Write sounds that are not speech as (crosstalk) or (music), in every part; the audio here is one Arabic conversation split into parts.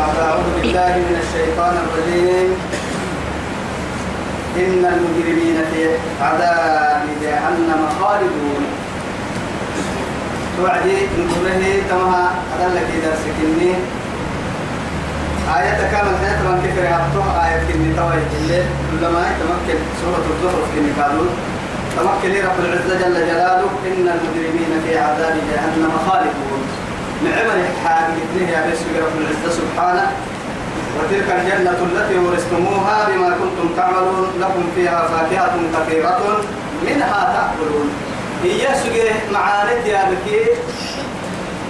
بعد أعوذ بالله من الشيطان الرجيم. إن المجرمين في عذاب جهنم خالدون. توعدي نقوله تمها لك درسك إني آية كامل حياة من كفر هبطه آية كني توي الليل كلما تمكن سورة الزخرف كني قالوا. تمكن رب العزة جل جلاله إن المجرمين في عذاب جهنم خالدون. نعمل حاجة اثنين يا بس رب العزة سبحانه. وتلك الجنة التي ورثتموها بما كنتم تعملون لكم فيها فاكهة كثيرة منها تأكلون. هي سجى معاني يا بكي.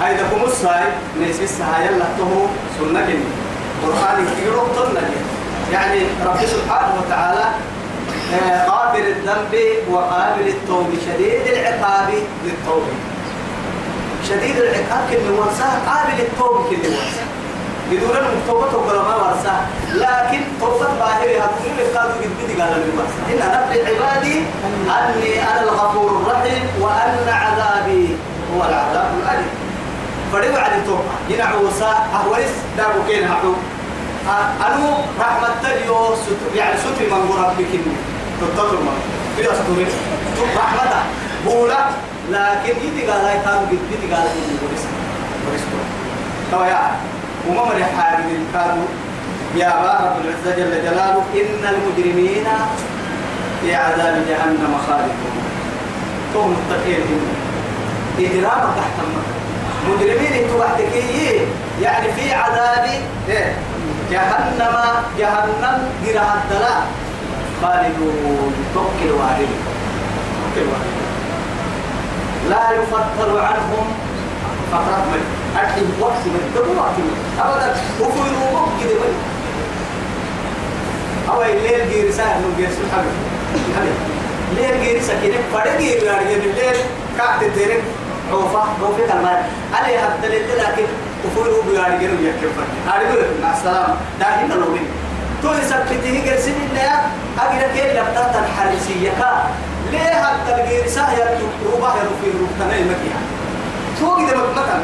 هيدا كمساي نسيس هاي الله تهو سنة كني. قرآن كيرو طلنا يعني رب سبحانه وتعالى آه، قابل الذنب وقابل التوب شديد العقاب للتوب. شديد العقاب كل ورثة قابل التوب كل ورثة بدون المكتوبة تقول ما ورثة لكن توبة باهرة هتكون لقادو قد بدي قال لي ورثة إن نبي عبادي أني أنا الغفور الرحيم وأن عذابي هو العذاب الأليم. فدي وعد توبة هنا عوسى أهويس دابو كين هحو أنو رحمة تليو ستر يعني ستر من قرب بكني تطلع ما في أسطوري رحمة. بولا. لكن يدي قال هاي قد بدي قال لي ورثة ورثة طبعا يا وما من حاجة كانوا يا رب العزة جل جلاله إن المجرمين في عذاب جهنم خالدون. توم متقين إجرام تحت المكر مجرمين أنتوا بعدكي يعني في عذاب إيه؟ جهنم جهنم جرى الدلاء خالدون. توكل وارد. توكل وارد. لا يفتر عنهم فترة من أكيد وقت من دم وقت من أبدا. وفي روح كده من أو الليل غير سهل من غير سبحانه ليل غير سكينة فرد غير يعني الليل كعت تيرك. عوفة عوفة كلمة عليه حتى الليل لكن وفي روح غير يكفي هذا يقول مع السلامة. داهين لوين تو يسكته غير سنين لا أجر كيل لبتات الحارسية. كا ليه الغير سهل يروح في روح تنين مكيها تو كده مكان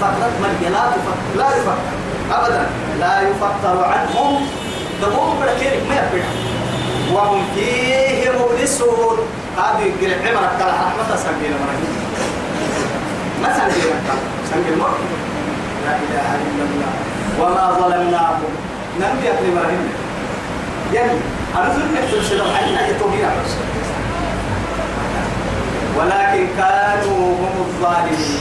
فترة من لا تفكر لا يفكر أبدا. لا يفكر عنهم. دمهم بركيرك ما يبقى وهم فيه مبلسون. هذه قل عمرك كلا رحمة سنجينا مرحبا ما سنجينا سنجينا مرحبا لا إله إلا الله. وما ظلمناهم نبي أكل مرحبا يعني أنا ظلم نفسي سلام عنا يتوبينا ولكن كانوا هم الظالمين.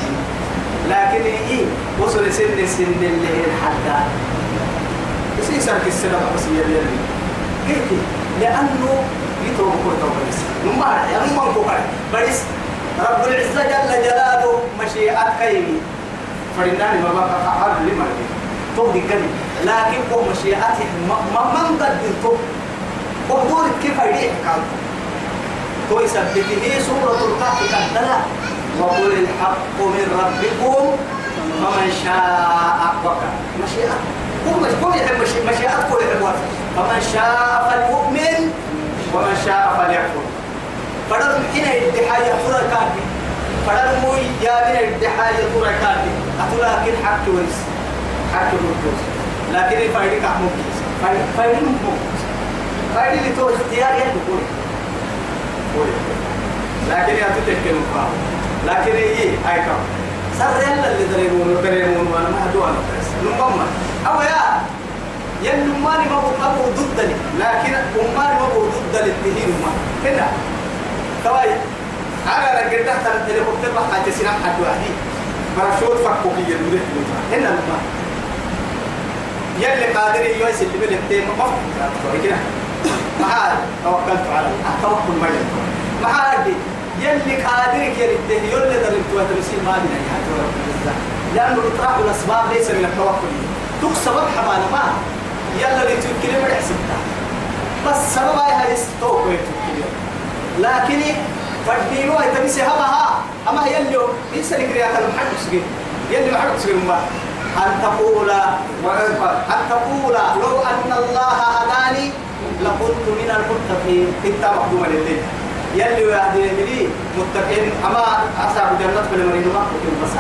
لكن إيه؟ وصل سن سن اللي حتى. يصير سرك السنة بس يلي كيف لأنه يتوب كل توبة بس. نمار يعني نمار بقى بس رب العزة جل جلاله مشيئة كيمي فرناني ما بقى حرب لما توب كني لكن هو مشيئته ما من قد توب. وحضور كيف يريح كان يثبته سورة الكهف كالدلع وقل الحق من ربكم فمن شاء وكا مشيئة. مش كل يحب مشيئة كل يحب فمن شاء فليؤمن ومن شاء فليكفر. فدر حين الدحاء يحفر كافي فدر مو يا من الدحاء يحفر كافي أتلاكن حق ورس حق ورس لكن الفايدة كحمو فايدة مو فايدة اللي تو اختيار يدخل لكن يا تتكلم فاهم لكن إيه أي كم سر يلا اللي دريمون دريمون وأنا ما هدوا أنا بس نمما أو يا ين نماني ما بو أبو ضدني لكن أماني ما بو ضد الاتهين ما هنا تواي أنا لقيت تحت الهليكوبتر ما حاجة سنام حد واحد برشوت في المدة هنا نما يلي قادر يويس اللي بالتيم ما كده ما عاد توكلت على الله. توكل ما ينفع. ما عاد يلي قادرك يا ريته يلي الانتوا ترسي ما بنا يا لأنه إطراح الأسباب ليس من التوكل. تكسب حبانا ما. يلا اللي تذكري ما يحسبها بس سبب هاي استوك لكن فردينو هاي تبسي هبها أما يلي إنسان يكري أكل محدث سجين. يلي محدث سجين ما. أن تقول أن تقول لو أن الله هداني لكنت من المتقين. إنت مقدوم لله يلي ويهدي لي متقين. أما أصحاب الجنة في المريض ما كنت بس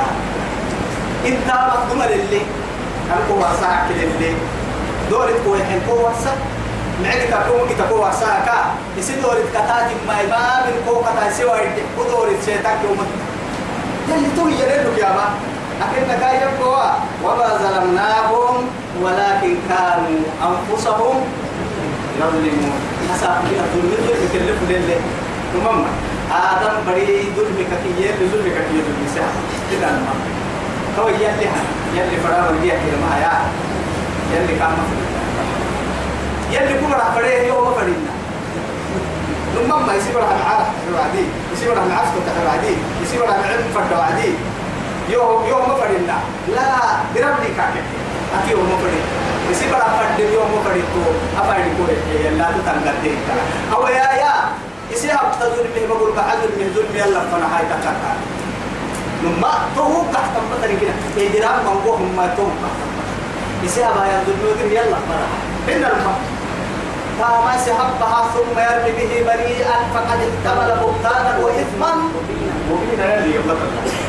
إنت مقدوم لله كان قوة ساعة اللي. دورة قوة حين قوة ساعة معك تكون كي تكون ساكا يصير دورة كتاتي ما ما من قوة كتاتي سوى دورة شيطان يوم يلي تو يلي يا ما. لكن كاي يبقوا وما ظلمناهم ولكن كانوا أنفسهم يظلمون حسب كده ظلم ظلم كلف لله تمام آدم بري ظلم كتير ظلم كتير ظلم ساعة كده ما هو يلي يلي فرار الجيه كده ما يا يلي كان يلي كبر فريه يوم فرينا لما ما يصير لها معاه وعدي يصير لها معاه فتح وعدي يصير لها علم فرد وعدي يوم يوم ما فرينا لا درب لي كاكي أكيد ما فرينا يصير لها فرد يوم ما فرينا تو أفعل كوي لا تتنقل أو يا يا يصير أبتدور به بقول بعذر من ظلم يلا فنا هاي تكاكا لما تو تحت مثلا كده إدراك من قوم ما تو يصير أبا يظلم يلا فنا إن الماء فما سحبها ثم يرمي به بريئا فقد احتمل بهتانا واثما مبينا يلي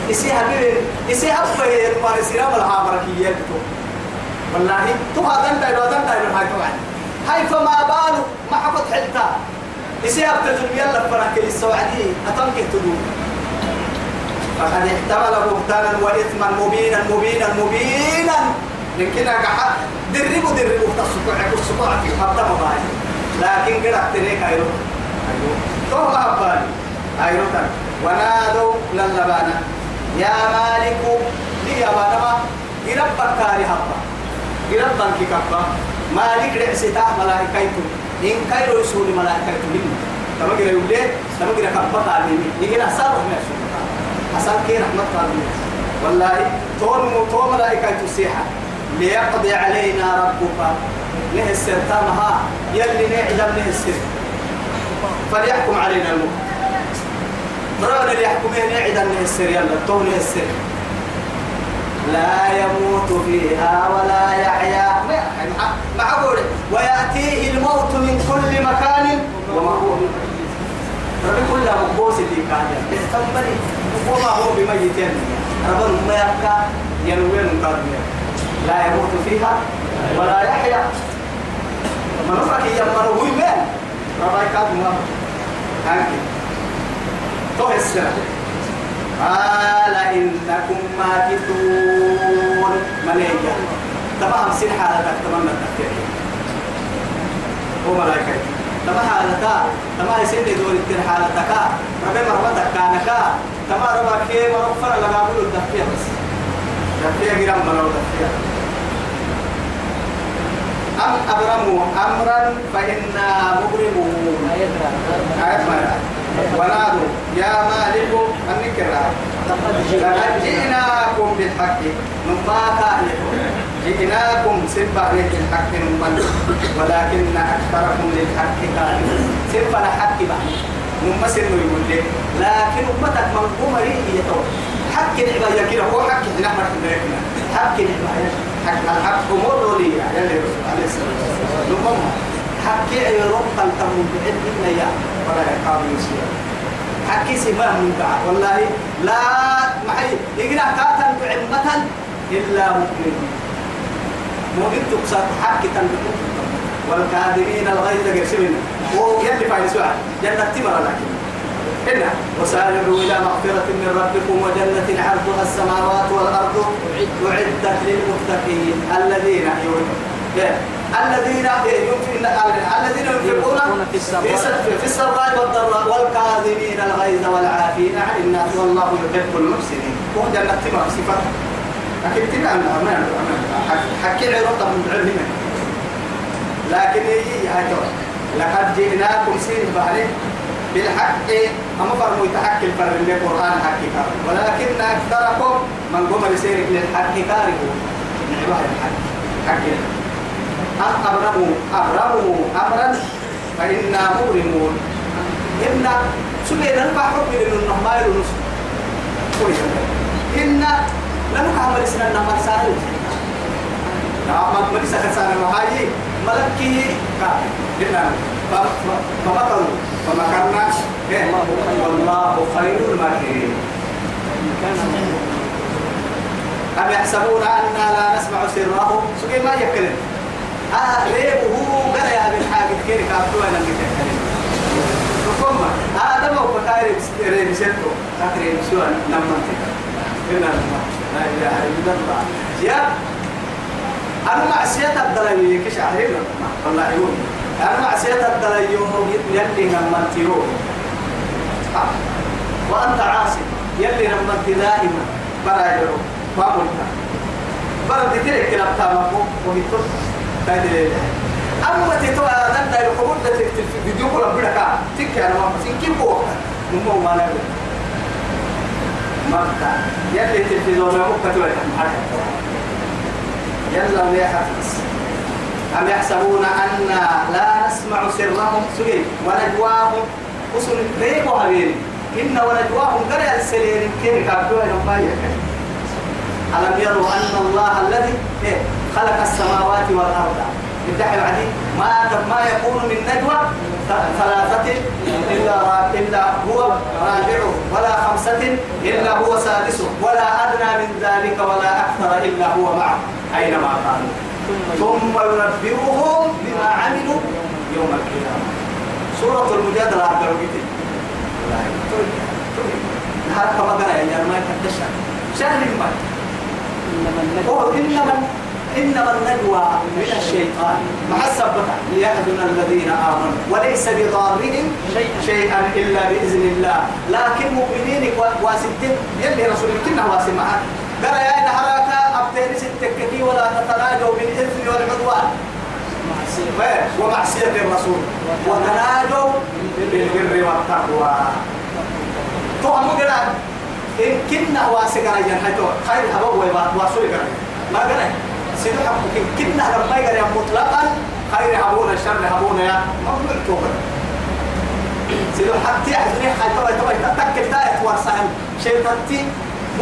يسيها بيه يسيها بيه المال سيرام الحامركية والله تو هذا دايلو هذا دايلو هاي طبعا هاي فما بالو ما حكت حلتا يسيها بتجرب يلا فرق السوعدي أتمك تدوم فقد احتمل بهتانا واثما مبينا مبينا مبينا. لكن قحط دربوا دربوا تصقع تصقع في حتى مباي لكن قرأت تريك أيرو أيرو تو ما بالي أيرو تن ونادوا للبانا يا مالك لي يا بانا ما. يربك كاري حبا يربك كبا مالك رعستا ملائكة إن كايرو يسول ملائكة منه. تما يقول ليه تما كده كبا لي يجي نحصل رحمة حصل كي رحمة قال والله تون تو ملائكة تسيحة ليقضي علينا ربك. نه السرطانها يلي نعلم نه السر. فليحكم علينا الموت. مرون اللي يحكمين نعدم نه السر. يلا تو نه السر. لا يموت فيها ولا يحيا. مع ويأتيه الموت من كل مكان. وما هو ربي كلها مقبوس اللي كان. يستنبري وما هو بميت ربنا ما يبقى ينوين قادمين لا يموت فيها ولا يحيا. من رفك يمر هو من ربك ما هانك تو السنة قال إنكم ماكثون. مليجا تفهم سن حالتك تمنى التفكير. هو ملائكة. تما حالتا تما سن دور التر حالتك. ربي مربتك كانك. تما ربك مرفر لقابل التفكير بس. تفكير جرام مرو تفكير. أم أبرموا أمرا فإنا مبرمون. آية مرة ونادوا يا مالك النكرة لقد جئناكم بالحق نباتا جئناكم سبا بالحق نباتا ولكن أكثركم للحق كارهون سبا لحق بعد نما سنو يقول لك لكن أمتك من قمري يتو حق نعمة يكير هو حق نعمة حق نعمة حق الحق مر لي يا الرسول عليه الصلاة والسلام نما حق يروم تلتم بعد يا ولا يقام يسير. حكي سما منكع والله لا معي. يقرا كاتا بعمة إلا مؤمن مؤمن تقصد حكي تنبقى والكاذبين الغيظ قرشمنا هو يلي سؤال جنة تمر لكن إنا وسارعوا إلى مغفرة من ربكم وجنة عرضها السماوات والأرض أعدت للمتقين الذين الذين الذين ينفقون في السراء والضراء والكاظمين الغيظ والعافين. عن الناس والله يحب المحسنين. وهو جنة تمر صفة لكن تبع أنا حكي عروضة من علمنا لكن هي هاي لقد جئناكم سين بحرين بالحق أما فرموا يتحكي الفر اللي قرآن حكي ولكن أكثركم من قم لسيرك للحق كاره نعبه الحق حكي. أم أبرموا أبرموا أمرا فإنا مبرمون إن سبيل البحر من النهماء ونص كويس إن لم تعمل سنة النهماء سهل نعم مليسة كسانة وهاي ملكي كا فمكروا فمكرنا والله خير الماكرين أم يحسبون أنا لا نسمع سرهم سكي ما يكلم آه ريبه قال يا ابن حاجة كيرك عبدو أنا نتكلم ركما هذا ما هو بكاري ريب سرتو أكري سوى نمنتك إلا لا إله إلا الله. يا أنا معصية الدلائل كش عارف والله يقول أنا معصية الدلائل يلي نمنتيرو وأنت عاصي يلي نمنت دائما. برايرو ما قلت. برد تلك كلام تامكو وهيتوس أما تتوى أنا أنا يحفظ أم يحسبون أن لا نسمع سرهم سجي ونجواهم وصل ريبوا هبين إن ونجواهم قرأ السليل كيف كابدوا يوم ألم يروا أن الله الذي إيه؟ خلق السماوات والأرض. يدعي بعدين ما ما يكون من نجوى ثلاثة إلا إلا هو رابعه ولا خمسة إلا هو سادسه ولا أدنى من ذلك ولا أكثر إلا هو معه. أينما كانوا ثم ينبئهم بما عملوا يوم القيامة. سورة المجادلة بيتين هذا كما قال يا ما يكتشف شهر ما. إنما إنما النجوى من الشيطان. محسب ليحزن الذين آمنوا وليس بضارهم شيئا إلا بإذن الله. لكن مؤمنين واسدين يلي رسول كنا واسمعا قال يا إن حركة أبتين ستكتي ولا تتناجوا بالإثم والعدوان. ومعصية الرسول وتناجوا بالبر والتقوى. تهم قرأ إن كنا واسقنا جنحتو خير هبوا واسوي قرأ ما قرأ سيدو حقك كنا لما يقرأ مطلقا خير هبونا الشر هبونا يا ممنوع توبر سيدو حتى يحزني حتى تبا تتكل تايت وارسان شيطانتي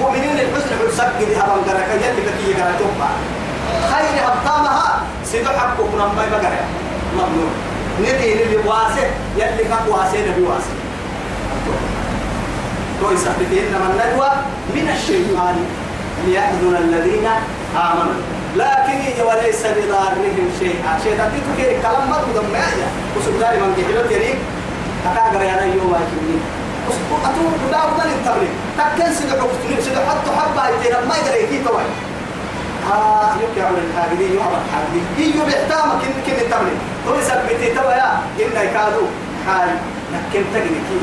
مؤمنين الحسن حسك دي هبان قرأ كي يلي بكي يقرأ توبا خير أبطامها سيدو حقك لما يقرأ ممنوع ندي اللي واسع يلي كان واسع نبي واسع ويثبت إنما النجوى من الشيطان ليحزن الذين آمنوا. لكن وليس بضارهم شيئا. شيطان تكير كلام ما تقدم معايا وسبتاري من كحلو تريك أكاغر يا نيو ما يكمني أتو لا أفضل التبليغ تكن سيدو حكتني سيدو حتى حبا يتينا ما يقدر يكي توي. آه يبكي عمل الحاجدي يعمل الحاجدي يجو بيحتامك إن كن تو يثبتي توا يا. إن يكادو حال نكن تجنكي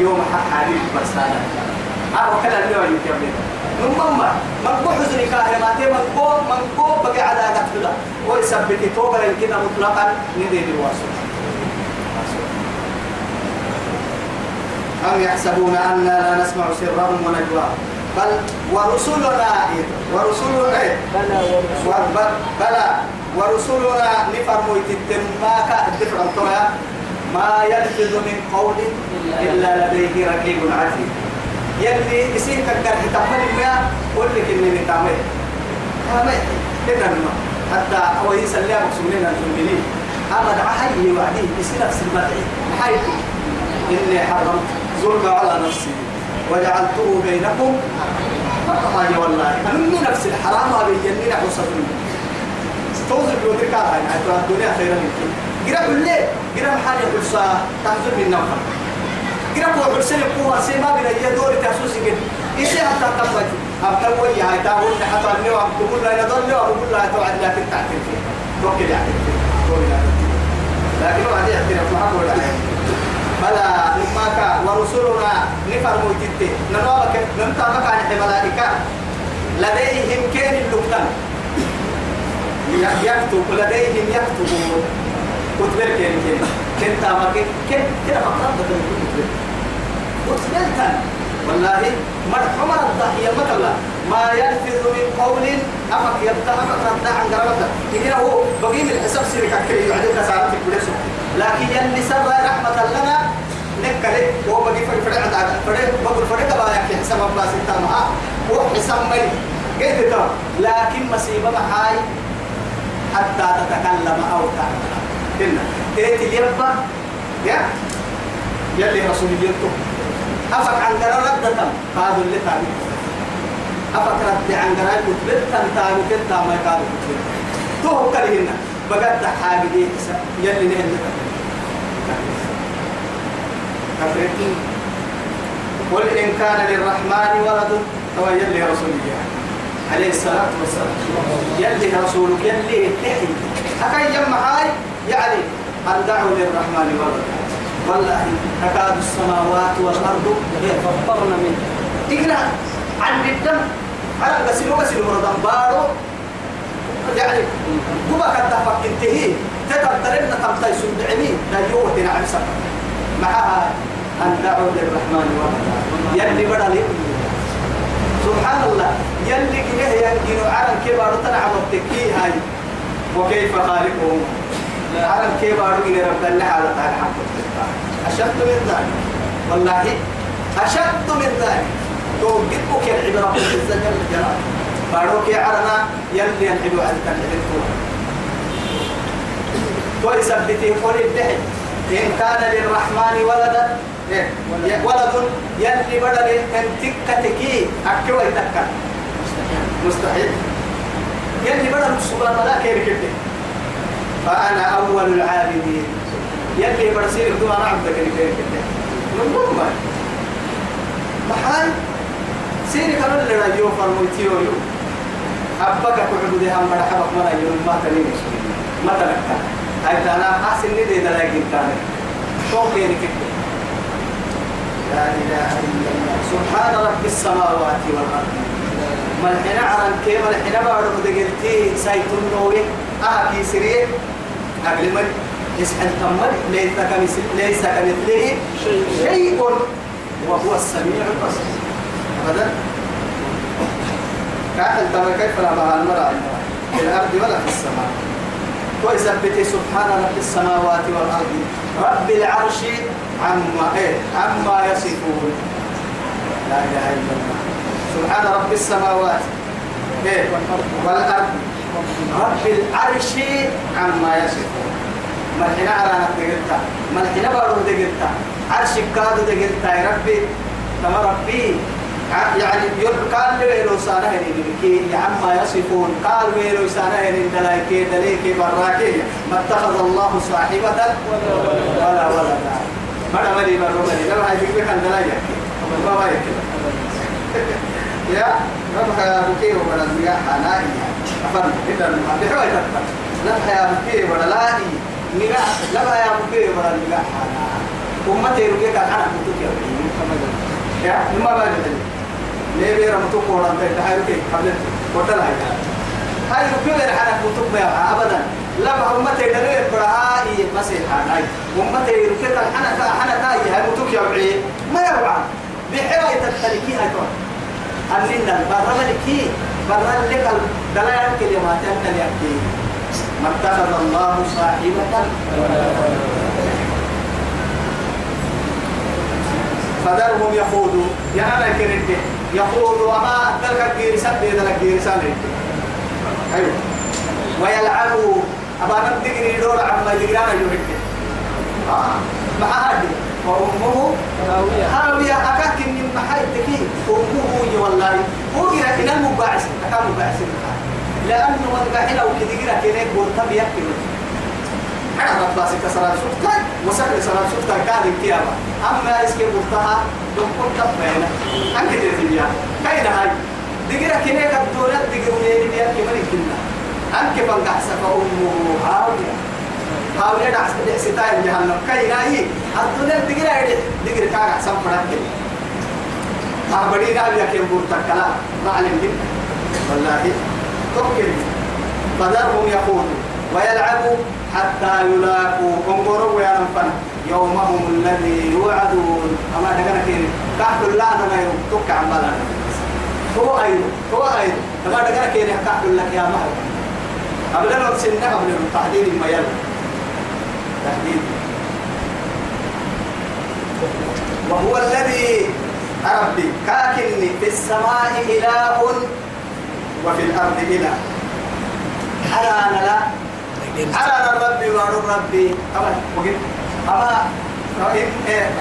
يوم حالي بس هذا. أنا وكلا اليوم يمكن نمم من قو حزن كاهماتي من قو من قو بقي على قتلا ويثبت توبر يمكن مطلقا ندين الواسط أم يحسبون أن لا نسمع سرهم ونجواهم بل ورسلنا ورسلنا بلى بلى. ورسلنا نفرموا تتماك الدفع ما يلفظ من قول إلا لديه رقيب عتيد يلي يصير كقدر تحمل الماء قل لك إني نتعمل تعمل. كده حتى هو يسلم مقسومين الجميلين أما دعا حي وعديه يصير نفس المدعي حي. إني حرمت ظلم على نفسي. وجعلته بينكم فرقا والله. أنا نفس الحرام هذا يجنن حصة توزن بودرك هاي الدنيا خيرا منك. قرأ الليل قرأ محل حصة تحزن من نوم قرأ هو حسن قوة سيما بنا يدور تحسوس قد إيش حتى تقوى أبقى ويا هاي؟ تقول حتى النوم تقول لا يدور له أقول لا توعد لكن تعترف توكل يعني لكن هو هذه اعتراف محمد بلى لما كان ورسلنا نفر موتيتي نمامك نمتامك عن الملائكة. لديهم كين اللقطان. يكتب لديهم يكتبون. كتبر كين كين كنت أمك كن كده فقط كتبر والله مرحمة الضحية مثلا ما يلفظ من قول أمك يبدأ أمك رد عن قرابته إذا هو بقي من حساب سيرك كريم عليك ساعتك بلسه لكن يلي سر رحمة لنا نكره هو بقي فرق فرق عند فرق بقول فرق بقى يحكي حساب الله ستة معاه هو حساب ملي قلت ترى لكن مصيبة محاي حتى تتكلم أو تعمل. كنا تيتي اليبا يا؟ يلي رسول يلتو أفك عن قرار ردة هذا اللي تعمل أفكرت عن قراي كتبت تنتاغو كتا ما يقالوا كتبت تو كلهن بقد حاجة يلي نهن كفرتين قل إن كان للرحمن ولد. هو يلي رسولي عليه الصلاة والسلام. يلي رسولك يلي تحي أكي يم هاي يعني أن للرحمن ولد. والله تكاد السماوات والأرض يتفطرن منه. اقرأ عن الدم. على غسلوا غسلوا مرضان بارو يعني كما كنت فكنتهي تتبتلن تبتل سندعمي لا يوتي نعم سفر معها أن دعوا للرحمن ولدا. يلي بدا لي سبحان الله. يلي كده ينجنوا على كبار تنعم التكي هاي. وكيف خالقهم؟ على كبار إلى رب الله على تعالى أشد من ذلك. والله أشد من ذلك. توقفك العبرة بالعزة جل جلاله. باروك عرنا يلي ينحلوا عن تنحلوا كويس بدتي قول الدحي إن كان للرحمن ولدا إيه؟ ولد يلي بدل إن تكتكي اكوا يتكا مستحيل. يلي بدل سبحان الله كيف كده فأنا أول العابدين. يلي برسير دون عبدك كيف كده. من ضمن محل. سيري كمان اللي راجيو فرموتيو يو أبقى كعبد هم مرحبا مرة يوم ما تلين ما تلقى هاي أنا أحسن ندي دلاقي تاني شو كيري كده. لا إله إلا الله. سبحان رب السماوات والأرض. ملحنا عرن كي ملحنا بارو دقلتي سايتون نوي. أها كي سريه أقل من يسحن تمر ليس كمثل ليس كمثله شيء. وهو السميع البصير. أبدا. كاحل ترى كيف لا بها المرأة في الأرض ولا في السماء؟ ويثبت سبحان رب السماوات والأرض. رب العرش عما إيه عما يصفون. لا إله إلا الله. سبحان رب السماوات. إيه والأرض. رب العرش عما يصفون. ملحنا على نقدرتا ملحنا بارو دقرتا عرش كادو دقرتا يا ربي. كما ربي يعني قال ويلو سانا هني يا عما يصفون. قال ويلو سانا هني دلايكي دليكي براكي. ما اتخذ الله صاحبة ولا ولدا. مرة ملي مرة ملي لما بيجي كان دلايا. ما (laughs) ما يا رب يا بكي وبلا حنائي أفن إذا بيحوي تفن لما يا بكي وبلا لاي مياه لما يا بكي وبلا مياه حنائي أمتي رجع كان أنا كنت يا يا ما بعد ليه بيرا متوك ورا انت هاي كي قبل وتلا هاي. هاي غير حنا متوك ما ابدا. لا أمتي دليل براي مسيح هاي. أمتي ركيت حنا حنا تاي هاي. متوك يا بعي ما يوعى بحراية التلكي هاي تو أننا برا ملكي برا لك دلائل كلمات أنت يأتي ما اتخذ الله صاحبة فذرهم يخوضوا يا أنا كنت يخوضوا وما تلك الجيرسان بيد الجيرسان أيوه. ويلعبوا أبا نبدأ دور عما يجرانا يهد آه مع هذه وأمه هاوية أكاك من محايد تكي أمه والله هو إلى المباعث أكا مباعث. لأنه من قاعد أو جرا كده قلت بيأكل أنا رباس كسرات سكتة وسكر سرات سكتة كان الكيامة أما إسكي قلتها دم كنت بينا أنك تريد كاين هاي؟ دقيرة كنيك الدولة دقيرة ميري بيا كمان كنا؟ أنك بنقع سفا أمه هاوية. هاوية دعس دعستاين جهنم. كاين هاي؟ الدولة دقيرة دقيرة كاقع سنفرات كنا ما بدي نابي أكيم بورتك كلا ما علم والله. توكل فذرهم يقولوا ويلعبوا حتى يلاقوا انظروا نفن يومهم الذي يوعدون. أما دقنا كيري كحت الله أنا يوم توقع عمالا هو أيضا هو أيضا. أما دقنا كيري كحت لك يا مهر قبل أن نرسلنا قبل أن تحديد ما تحديد. وهو الذي ربي كاكني في السماء إله وفي الأرض إله أنا أنا لا. على الرب وعلى الرب أما وقل أما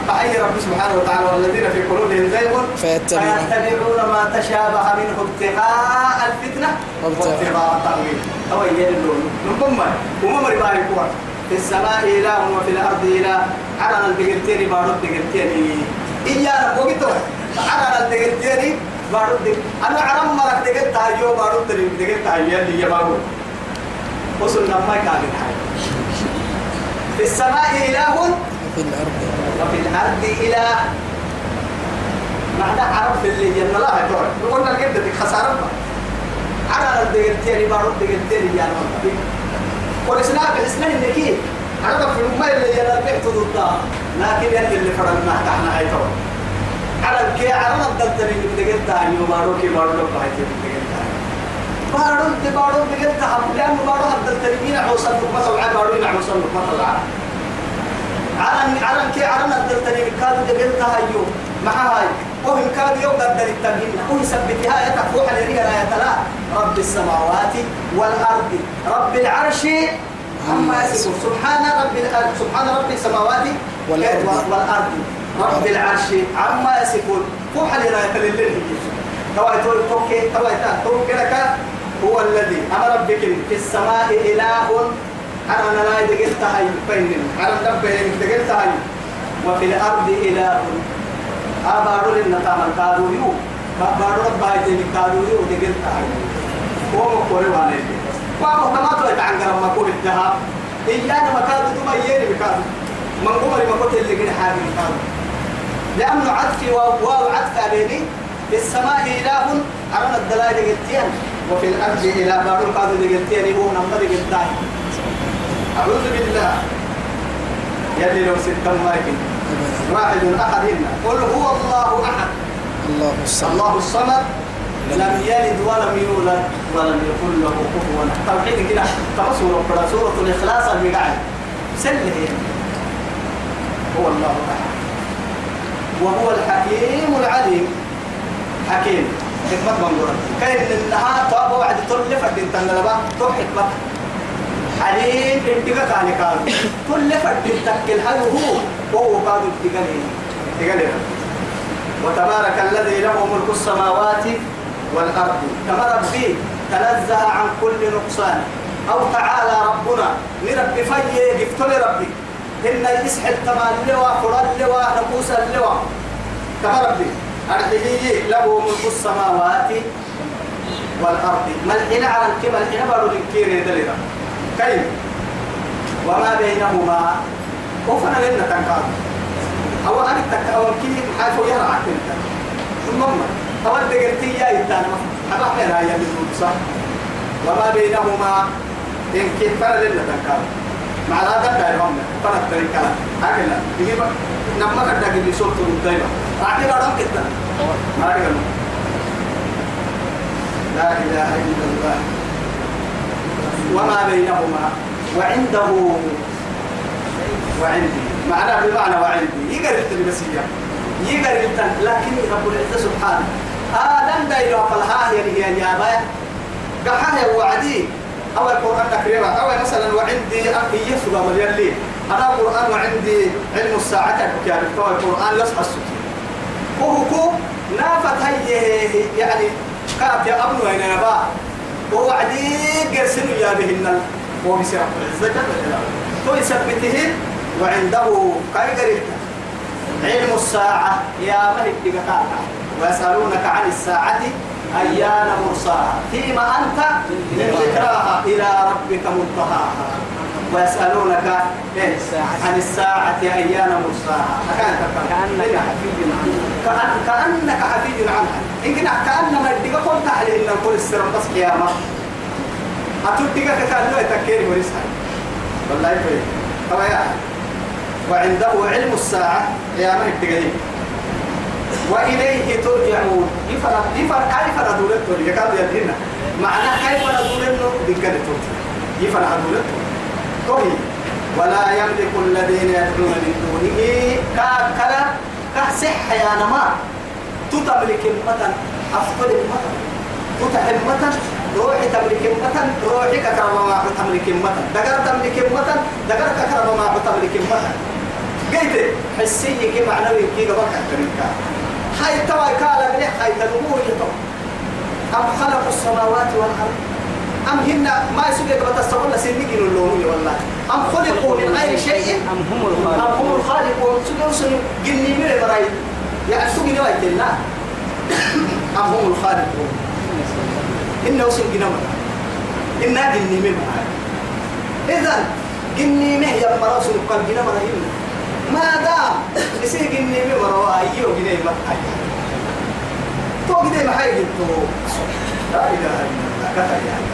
بأي رب سبحانه وتعالى والذين في قلوبهم زيغ. فيتبعون. ما تشابه منه ابتغاء الفتنة وابتغاء. التأويل. أو يلون نقوم وما مرباي كوا في السماء إله وفي الأرض إله. على الدقلتين بارد الدقلتين إيانا وقتوا على الدقلتين بارد أنا عرم مرك دقلت هايو بارد دقلت هايو يلي يبارو وصلنا ما كان في السماء إله؟ في الأرض. وفي الأرض إله. معنى عرف اللي جنة لا يتوقع قلنا الجدة خسارة على الدقيقتين بارد دقيقتين يا رب. والإسلام الإسلام إنك عرف في الماء اللي جنة بيعت ضدها لكن يلي اللي فرنا تحنا هاي توقع على الكي على الدلتني دقيقتها يوم باروكي بارد بايتي دقيقتها بارد بارد دقيقتها لأنه بارد الدلتني مين عوصل نقمة وعا بارد عوصل نقمة وعا على على كي على الدلتني كاد دقيقتها يوم. مع هاي وهم كاد يوم قدر التمهين وهم سبتها يتفوح لريا لا يتلا رب السماوات والأرض. رب العرش يصفون. سبحان رب سبحان رب السماوات والأرض. رب العرش عما يصفون. فوح لريا يتلا توا تقول توكي توا توكي لك هو الذي. أمر بك في السماء إله. أنا أنا لا دقلت هاي بين. أنا دبه دقلت هاي وفي الأرض إله. أبارو لنا تعمل كادو يو. بارو رب هاي تاني كادو يو. دقلت هاي هو مقولي وأنا وأبو ما تو يتعنقر ما قول الذهب إيانا ما كادو تما ييني بكادو. من قمري ما قلت اللي قد حاجة كادو لأنه عطفي وواو عطف عليني. في السماء إله أرنا الدلائل قلتين وفي الأرض إله بارو كادو قلتين هو نمبر قلتين أعوذ بالله. يلي لو ستم مايكن واحد أحد إنا قل هو الله أحد. الله الصمد. الله الصمد. لم يلد ولم يولد ولم يكن له كفوا. توحيد كده. ترى سورة سورة الإخلاص المقاعد سله هو الله أحد. وهو الحكيم العليم. حكيم. حكمة منظورة كيف إنها طاب وعد طول فرد تنلبا تو حكمة. حليم انتقا كان كان. كل فرد تكل هل هو؟ وهو تقلي تقلي وتبارك الذي له ملك السماوات والأرض. كما ربي تنزه عن كل نقصان. أو تعالى ربنا. نربي فيه قفتل ربي. إن يسحل تمام اللواء قرى اللواء نقوس اللواء كما ربي أرحيه له ملك السماوات والأرض. ملحنا على الكبل حين بارو الكير دليلا كيف؟ وما بينهما. وفنا لنا تنقاض أو أنا تك أو كي حيث يرعى كنت ثم أو الدقرتي يا إنتان أبا حنا يا بالنص وما بينهما. إن كيف فنا لنا تنقاض مع هذا دايما فنا الطريقة هكذا يجيب نما كذا اللي صوت دايما أعطي رقم كده ما أعرف لا إله إلا الله. وما بينهما. وعنده. وعندي. معناه بمعنى وعندي. يقدر التلبسية يقدر التن لكن رب العزة سبحانه. آدم دايلو فالها يعني هي يا بايا قحاه وعدي. أو القرآن تكريرا أو مثلا وعندي أخي يسوع مليان لي أنا القرآن وعندي علم الساعة يعني القرآن يصحى السكين وهو نافت هي يعني كاب يا أبنو هنا يا با. ووعدي قرسن يا بهن. هو بسرعة العزة تو يثبته وعنده كاي علم الساعة يا ملك بقطاعك ويسألونك عن الساعة أيان مرساها. فيما أنت من ذكراها إلى ربك منتهاها. ويسألونك إيه؟ عن الساعة أيان مرساها. كأنك حفي عنها. كأنك حفي عنها. إن كأنما يدقى قلت عليه إن نقول السر بس قيامة. أتدقى كأنه يتكير ورسها والله يفعل طبعا وعنده علم الساعة قيامة يدقى وإليه ترجعون يفرق يفرق كيف ندولته يكاد يدينا معنى كيف ندولته دقة يفرق ندولته طوي ولا يملك الذين يدعون من دونه كاكلا كصح يا نما تتملك المتن أفضل المتن تتحب متن روحي تملك المتن روحي ككرم ما تملك المتن دقر تملك المتن دقر ككرم ما تملك المتن قيت حسي كي معنوي كي قبل كتريكا هاي توا كالا بلي هاي تنمو أم خلقوا السماوات والأرض؟ أم هن ما يسوق قبل تستقل سنك اللون والله. أم خلقوا من غير شيء؟ أم هم أم الخالق هم الخالقون؟ سوق سنو جني من براي يعني سوق نوايت الله. أم هم الخالقون؟ إنه سن جنما إنها جني من إذا جني مه يا مراس قال جنما رهيب ما دام يصير مه مروا أيوه جني ما حي تو جني ما حي تو لا إله إلا الله. كتر يعني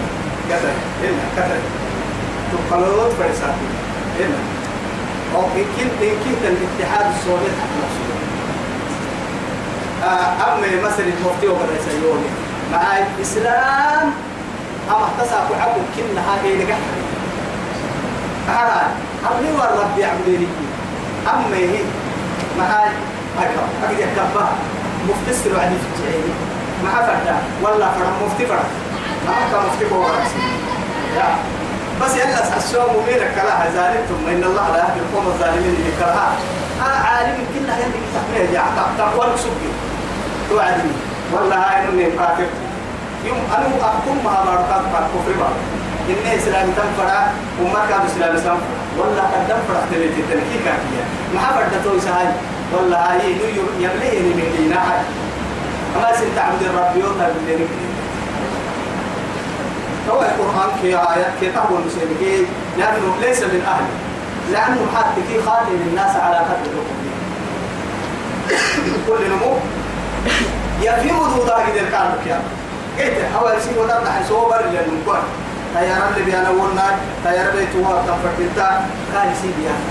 كتر. إلا كتر. تو قلوت فرساتي إلا. أو يمكن يمكن الاتحاد السوري حتى نفسه. أما مثل المفتي وبرئيس يوني. مع الإسلام. أما احتسب عبد كنا هذه لقى هذا أمني والرب يعبدني أما هي مع أكبر أكيد أكبر مفتي سر عدي في الجاهلية مع فردا. والله فرد مفتي فرد ما أنت مفتي بورس يا بس يلا الشوم ميرك كلا زالتم إن الله لا يهدي القوم الظالمين اللي كرها أنا عالم كنا يلي تحمل يا تقوى سبي توعدني والله هاي من كافر يوم أنا أحكم مع باركات كفر بار إن إسلام تنفرع وما كان إسلام سام والله قدم فرح تبيت التنكيك كافية ما حبرت توي سهاي والله هاي نيو يملي من دينا هاي أما سنت عبد الرب يوم بالدين هو القرآن كي آيات كتاب المسلمين لأنه ليس من أهله لأنه حتى كي خاتم الناس على قدر كل نمو. يفي مدودا كده الكلام كيا قلت أول شيء وده نحن صوبر للمكان تيار اللي بيانا ولنا تيار بيتوا تنفتتا كان سي بيانا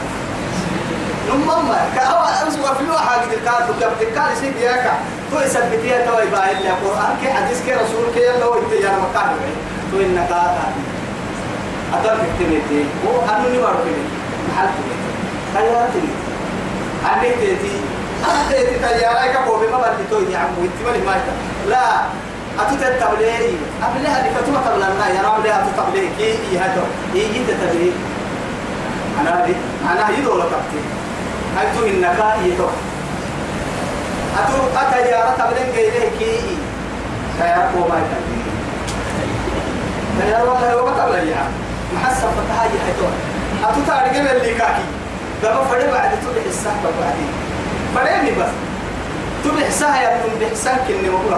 نمما كأول أسوأ في واحد كده الكلام كده كان سي بيانا تو يثبتيها تو يبقى إلا القرآن كي حديث كي رسول كي يلا ويتيار مكان تو إنك أتر كتنتي هو أنو نمر كده محل كده تيار تنتي أني تيتي. أنت تيارك أبو بما بدي توي يا عمو. مالي ماشي لا. أتوت التبليغ. أبلها اللي كتوما تبلغنا يا رب لها تبليغ. كي يهدو يجي تبليغ؟ أنا دي أنا يدو ولا تبتي أنتو إنك يدو أتو أتيارة تبليغ كي كي تيارك وما يتبليغ تيار والله وما تبليغ محسب فتحاجي حيتون أتو تارجع اللي كاكي؟ دابا فرد بعد تبع السحب بعدين. فريمي بس. سها يا ابن بحسن كني بقول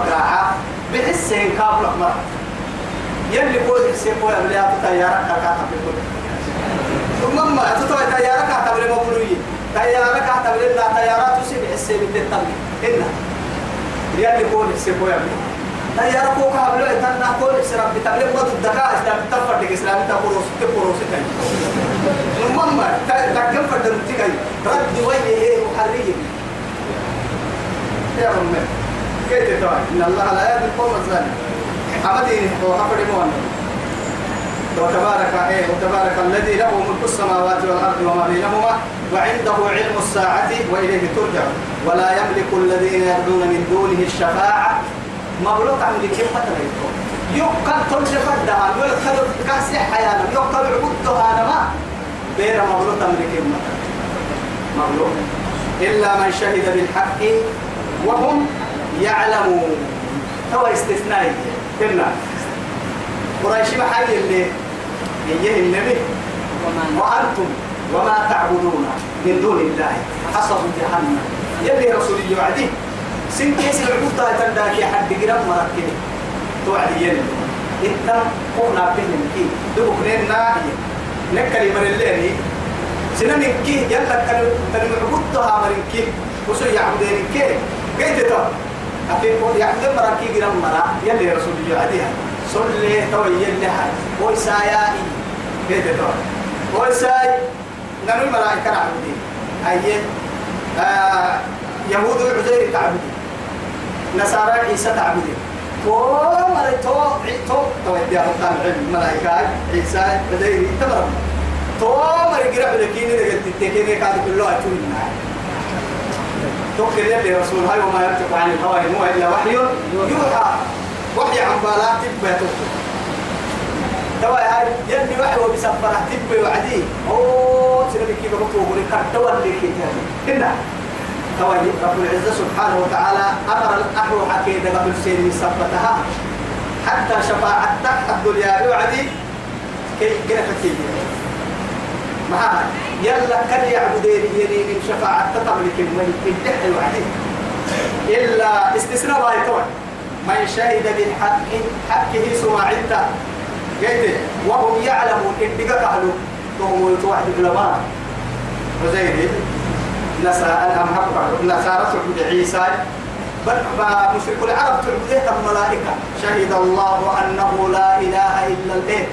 لك راعة بحسين كابل مرة يلي قول حسين قول يا بلي تيارك كاتا بقول ثم ما تتوى تيارك كاتا بلي مبلوي تيارك كاتا بلي لا تيارات تسيب حسين بالتطبيق إنا يلي قول حسين قول يا بلي تيارك كوكا بلو يتنا قول حسين ربي تبلي. مدو الدكاء إسلام تفرد إسلام تبروس تبروس كاي ثم ما تكلم فردن تكاي رد وجهه محريه يا رب كيف إن الله لا يهدي القوم أمدين هو حفر مؤمن وتبارك إيه وتبارك الذي له ملك السماوات والأرض وما بينهما وعنده علم الساعة وإليه ترجع ولا يملك الذين يدعون من دونه الشفاعة مبلوط عن لكي فترة يقال ترجع فدها يقال كاسي حيانا يقال عبدها أنا ما بين مبلوط عن لكي مبلوط إلا من شهد بالحق وهم يعلمون. هو استثنائي. كنا قريش محل اللي يجيه النبي. وأنتم وما تعبدون من دون الله. حصب جهنم. يلي رسول يوعدي. سن كيس العبود تنداك يا حد قرب مركب. توعدي يلي إنت قونا بين كي دوك نين ناهي. نكلي من الليل سنن كي يلا كانوا كانوا عبودها مركب وسو يعبدين كي كيف تو أكيد يعبد مركي قرب مرا؟ يلي رسول يوعديها صلي توي يلي هاي ويسايا كيف تو ويساي نانو الملائكة عبدين أيه آه يهود عزير تعبدين نصارى عيسى تعبدين تو مري تو تو. تو يدي أبطال علم ملائكة عيسى عزير تمرم تو مري قرب لكيني لقد تتكيني كاد كله أتوني توكل يلي رسول هاي وما ينطق عن الهوى إن هو إلا وحي يوحى. وحي عن بالات تبقى توكل. توا هاي يلي وحي وبسفرة تبي وعدي. أوه سنبي كيف بقول ولي كتوا اللي كده هنا توا رب العزة سبحانه وتعالى أمر الأحو حكيدة قبل سين سفتها حتى شفاعتك الدنيا يوعدي كي كنا كتير معها يلا كان يعبدين يلي من شفاعة تملك من الدحي وعدي إلا استثناء باي طبعا من شهد بالحق حقه سماعته قلت وهم يعلمون إن بقى قالوا وهم يتوحد العلماء وزي نصارى الأم نصارى تعبد عيسى. بل مشرك العرب تعبد الملائكة شهد الله أنه لا إله إلا الإيه؟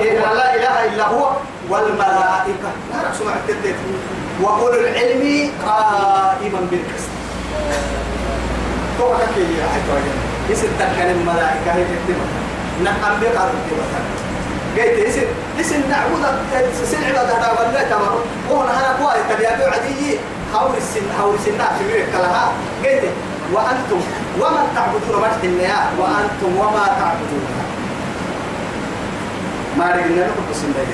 إلا لا إله إلا هو. والملائكة. لا سمع التدت وأولو العلم قائما بالقسط. توقع كي يا حتى يسد تكن الملائكة هي تكتبها نعم بقى تكتبها قلت يسد يسد نعبد عبادة هذا ولا تمر وهنا أنا قوي. تبي عدي حول السن حول السن في كلها. قلت وأنتم وما تعبدون ما تحنيا وأنتم وما تعبدون. ما رجعنا نقول بسم الله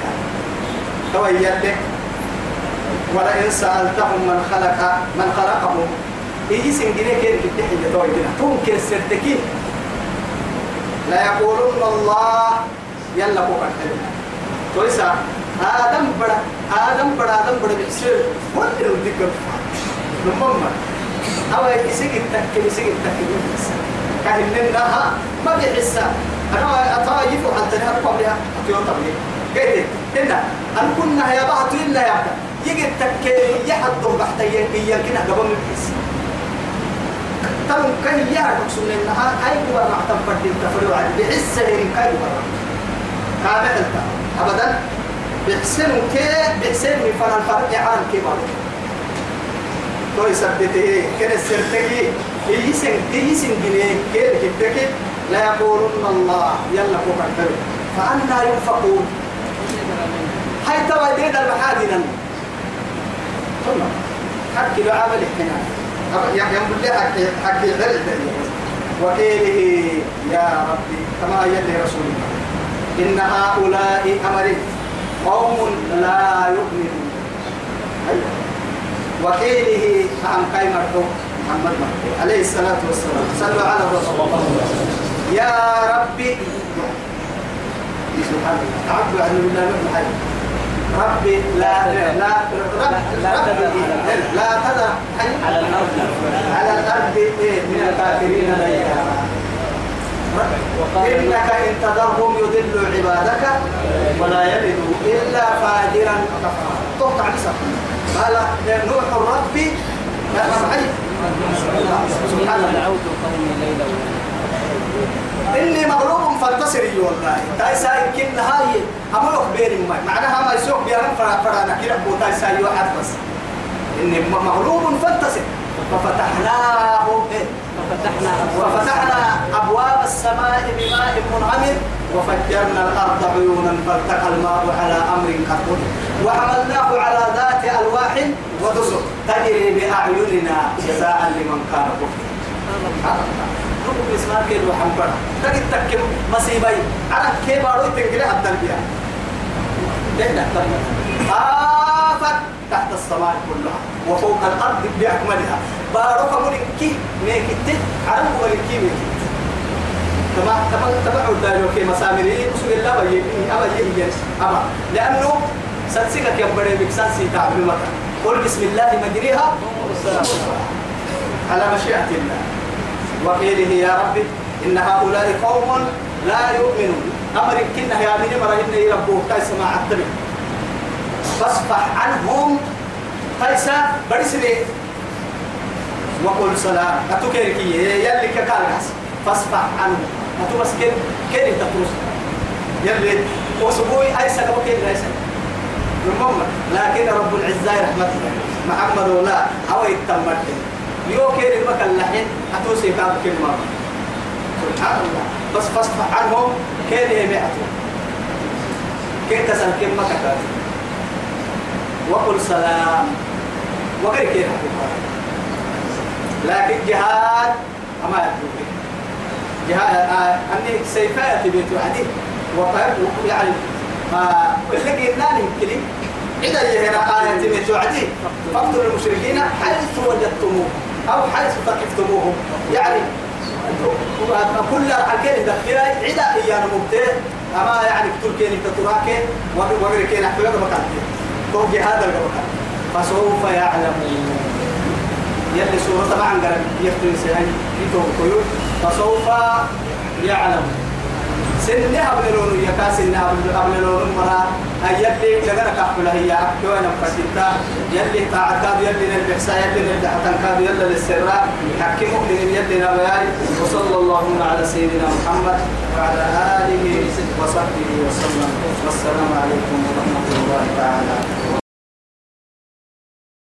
تويتك ولئن سألتهم من خلق من خلقهم. يجي سنجني كير كتحي لتوي كنا توم كير سرتكي لا يقولون الله. يلا بوك الحلم تويسا آدم بڑا آدم بڑا آدم بڑا بحسر وانت لو ذكر نمما أو يسيق التكي يسيق التكي كهننا ها ما بيحسا أنا أتواجف حتى نهار قبلها أتيون طبيعي قلت هنا أن كنا يا بعض إلا يا يجي التكي يحضر بحتى يمكن قبل من الحس تم كي يعرف سنة إنها أي كبر معتم فردين تفريو عن بحس هين كي كبر كابع التا أبدا. بحسن كي بحسن من فرن فرق عن كبر تو يثبته كن السرتكي يسن يسن جنيه كير كتكي لا يقولون الله. يلا الكرم فأنا ينفقون. هاي توا دين المحادنا ثم حكي له عمل احتمال يقول لي حكي حكي غير وقيله يا ربي كما يلي رسول الله. إن هؤلاء أمر قوم لا يؤمنون. أيوة. وقيله عن مرحو محمد مرحو عليه الصلاة والسلام. صلوا على الرسول. يا ربي. سبحان الله. تعبد عن الله من ربي لا لا لا لا تذر على الأرض. على الأرض. إيه؟ من الكافرين ديارا إنك إن تذرهم يضلوا عبادك ولا يلدوا إلا فاجرا. كفارا تقطع بسم قال نوح ربي سبحان الله. إني مغلوب فانتصري والله. تايسا يمكن هاي أمر بين ما معناها ما يسوق بيانا فرا فرا نكير أبو تايسا يوحد بس. إني مغلوب فانتصر. ففتحناه إيه؟ ففتحنا وفتحنا أبواب السماء بماء منعمر. وفجرنا الأرض عيونا فالتقى الماء على أمر قد قدر. وحملناه على ذات ألواح ودسر. تجري بأعيننا جزاء لمن كان كفر. نقول بسمار كيف وحنبرا تجد تكيم مصيبي على كيف أروي تنقل التربية لأن آفت تحت السماء كلها. وفوق الأرض بأكملها بارك ملكي ميكتي. عرب ملكي ميكتي. تبع تبع تبع الدايو كي مسامري. مسوي الله بيجي أبا يجي أبا. لأنه سنسيك يا بدر بكسان سي تعبير مكة قل بسم الله مجريها على مشيئة الله. وقيله يا ربي إن هؤلاء قوم لا يؤمنون. أمر كنا يا من مرة إن يربوه كيس ما عتبه فاصفح عنهم كيس برسلي وقل سلام. أتوكيركي يلي كقال فاصفح عنهم. أتو بس كير كير تقرص يلي وسبوي أي سنة وكير ليس المهم لكن رب العزة رحمته. محمد ولا أو يتمرد يو كير المكان لحين أتوسي كاب كلمة سبحان الله. بس فاصفح عنهم كير يمعتو كير تسل كلمة كتاب وقل سلام. وغير كير لكن جهاد أما يدوك جهاد آه أني سيفات بيت وحدي. وقال يعني ما اللي قلنا يمكن إذا يهنا آية من توعدي فاقتلوا المشركين حيث وجدتموهم. أو حيث ثقفتموهم. يعني كل الحكين دخيرا عدا إيانا مبتين أما يعني كتر كيني تتراكي وغير كيني أحبك مكان توجي هذا المكان فسوف يعلمون. يلي سورة طبعا قرب يختم سيهن يتوقعوا فسوف يعلمون. سنها بلون يكا سنها بلون مرا. يلي لغنا كحبلا هي. أكتو أنا فتتا يلي تعتاب يلي نلبحسا يلي نلبحتن كاب يلي للسراء حكي مؤمن يلي نبياي وصلى الله على سيدنا محمد وعلى آله وصحبه وسلم. والسلام عليكم ورحمة الله تعالى.